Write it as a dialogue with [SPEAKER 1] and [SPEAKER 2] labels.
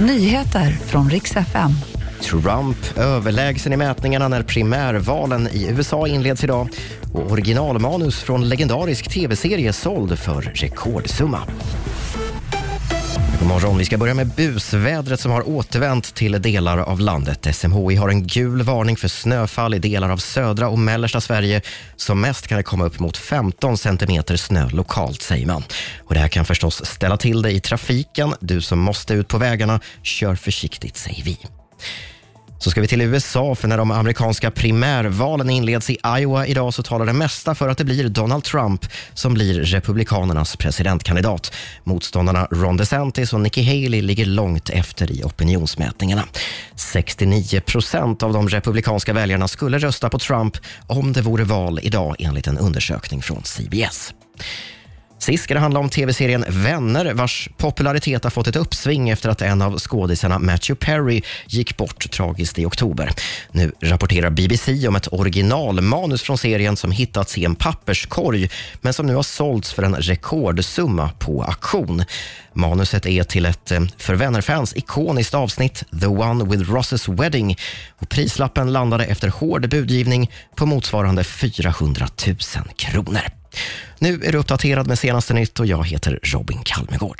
[SPEAKER 1] Nyheter från riks FM.
[SPEAKER 2] Trump överlägsen i mätningarna när primärvalen i USA inleds idag och originalmanus från legendarisk tv-serie såld för rekordsumma. Morgon. Vi ska börja med busvädret som har återvänt till delar av landet. SMHI har en gul varning för snöfall i delar av södra och mellersta Sverige. Som mest kan det komma upp mot 15 centimeter snö lokalt, säger man. Och det här kan förstås ställa till det i trafiken. Du som måste ut på vägarna, kör försiktigt, säger vi. Så ska vi till USA, för när de amerikanska primärvalen inleds i Iowa idag så talar det mesta för att det blir Donald Trump som blir Republikanernas presidentkandidat. Motståndarna Ron DeSantis och Nikki Haley ligger långt efter i opinionsmätningarna. 69 procent av de republikanska väljarna skulle rösta på Trump om det vore val idag enligt en undersökning från CBS. Sist ska det handla om tv-serien Vänner vars popularitet har fått ett uppsving efter att en av skådisarna Matthew Perry gick bort tragiskt i oktober. Nu rapporterar BBC om ett originalmanus från serien som hittats i en papperskorg men som nu har sålts för en rekordsumma på auktion. Manuset är till ett eh, för Vänner-fans ikoniskt avsnitt, The One with Ross's Wedding. Och prislappen landade efter hård budgivning på motsvarande 400 000 kronor. Nu är du uppdaterad med senaste nytt och jag heter Robin Kalmegård.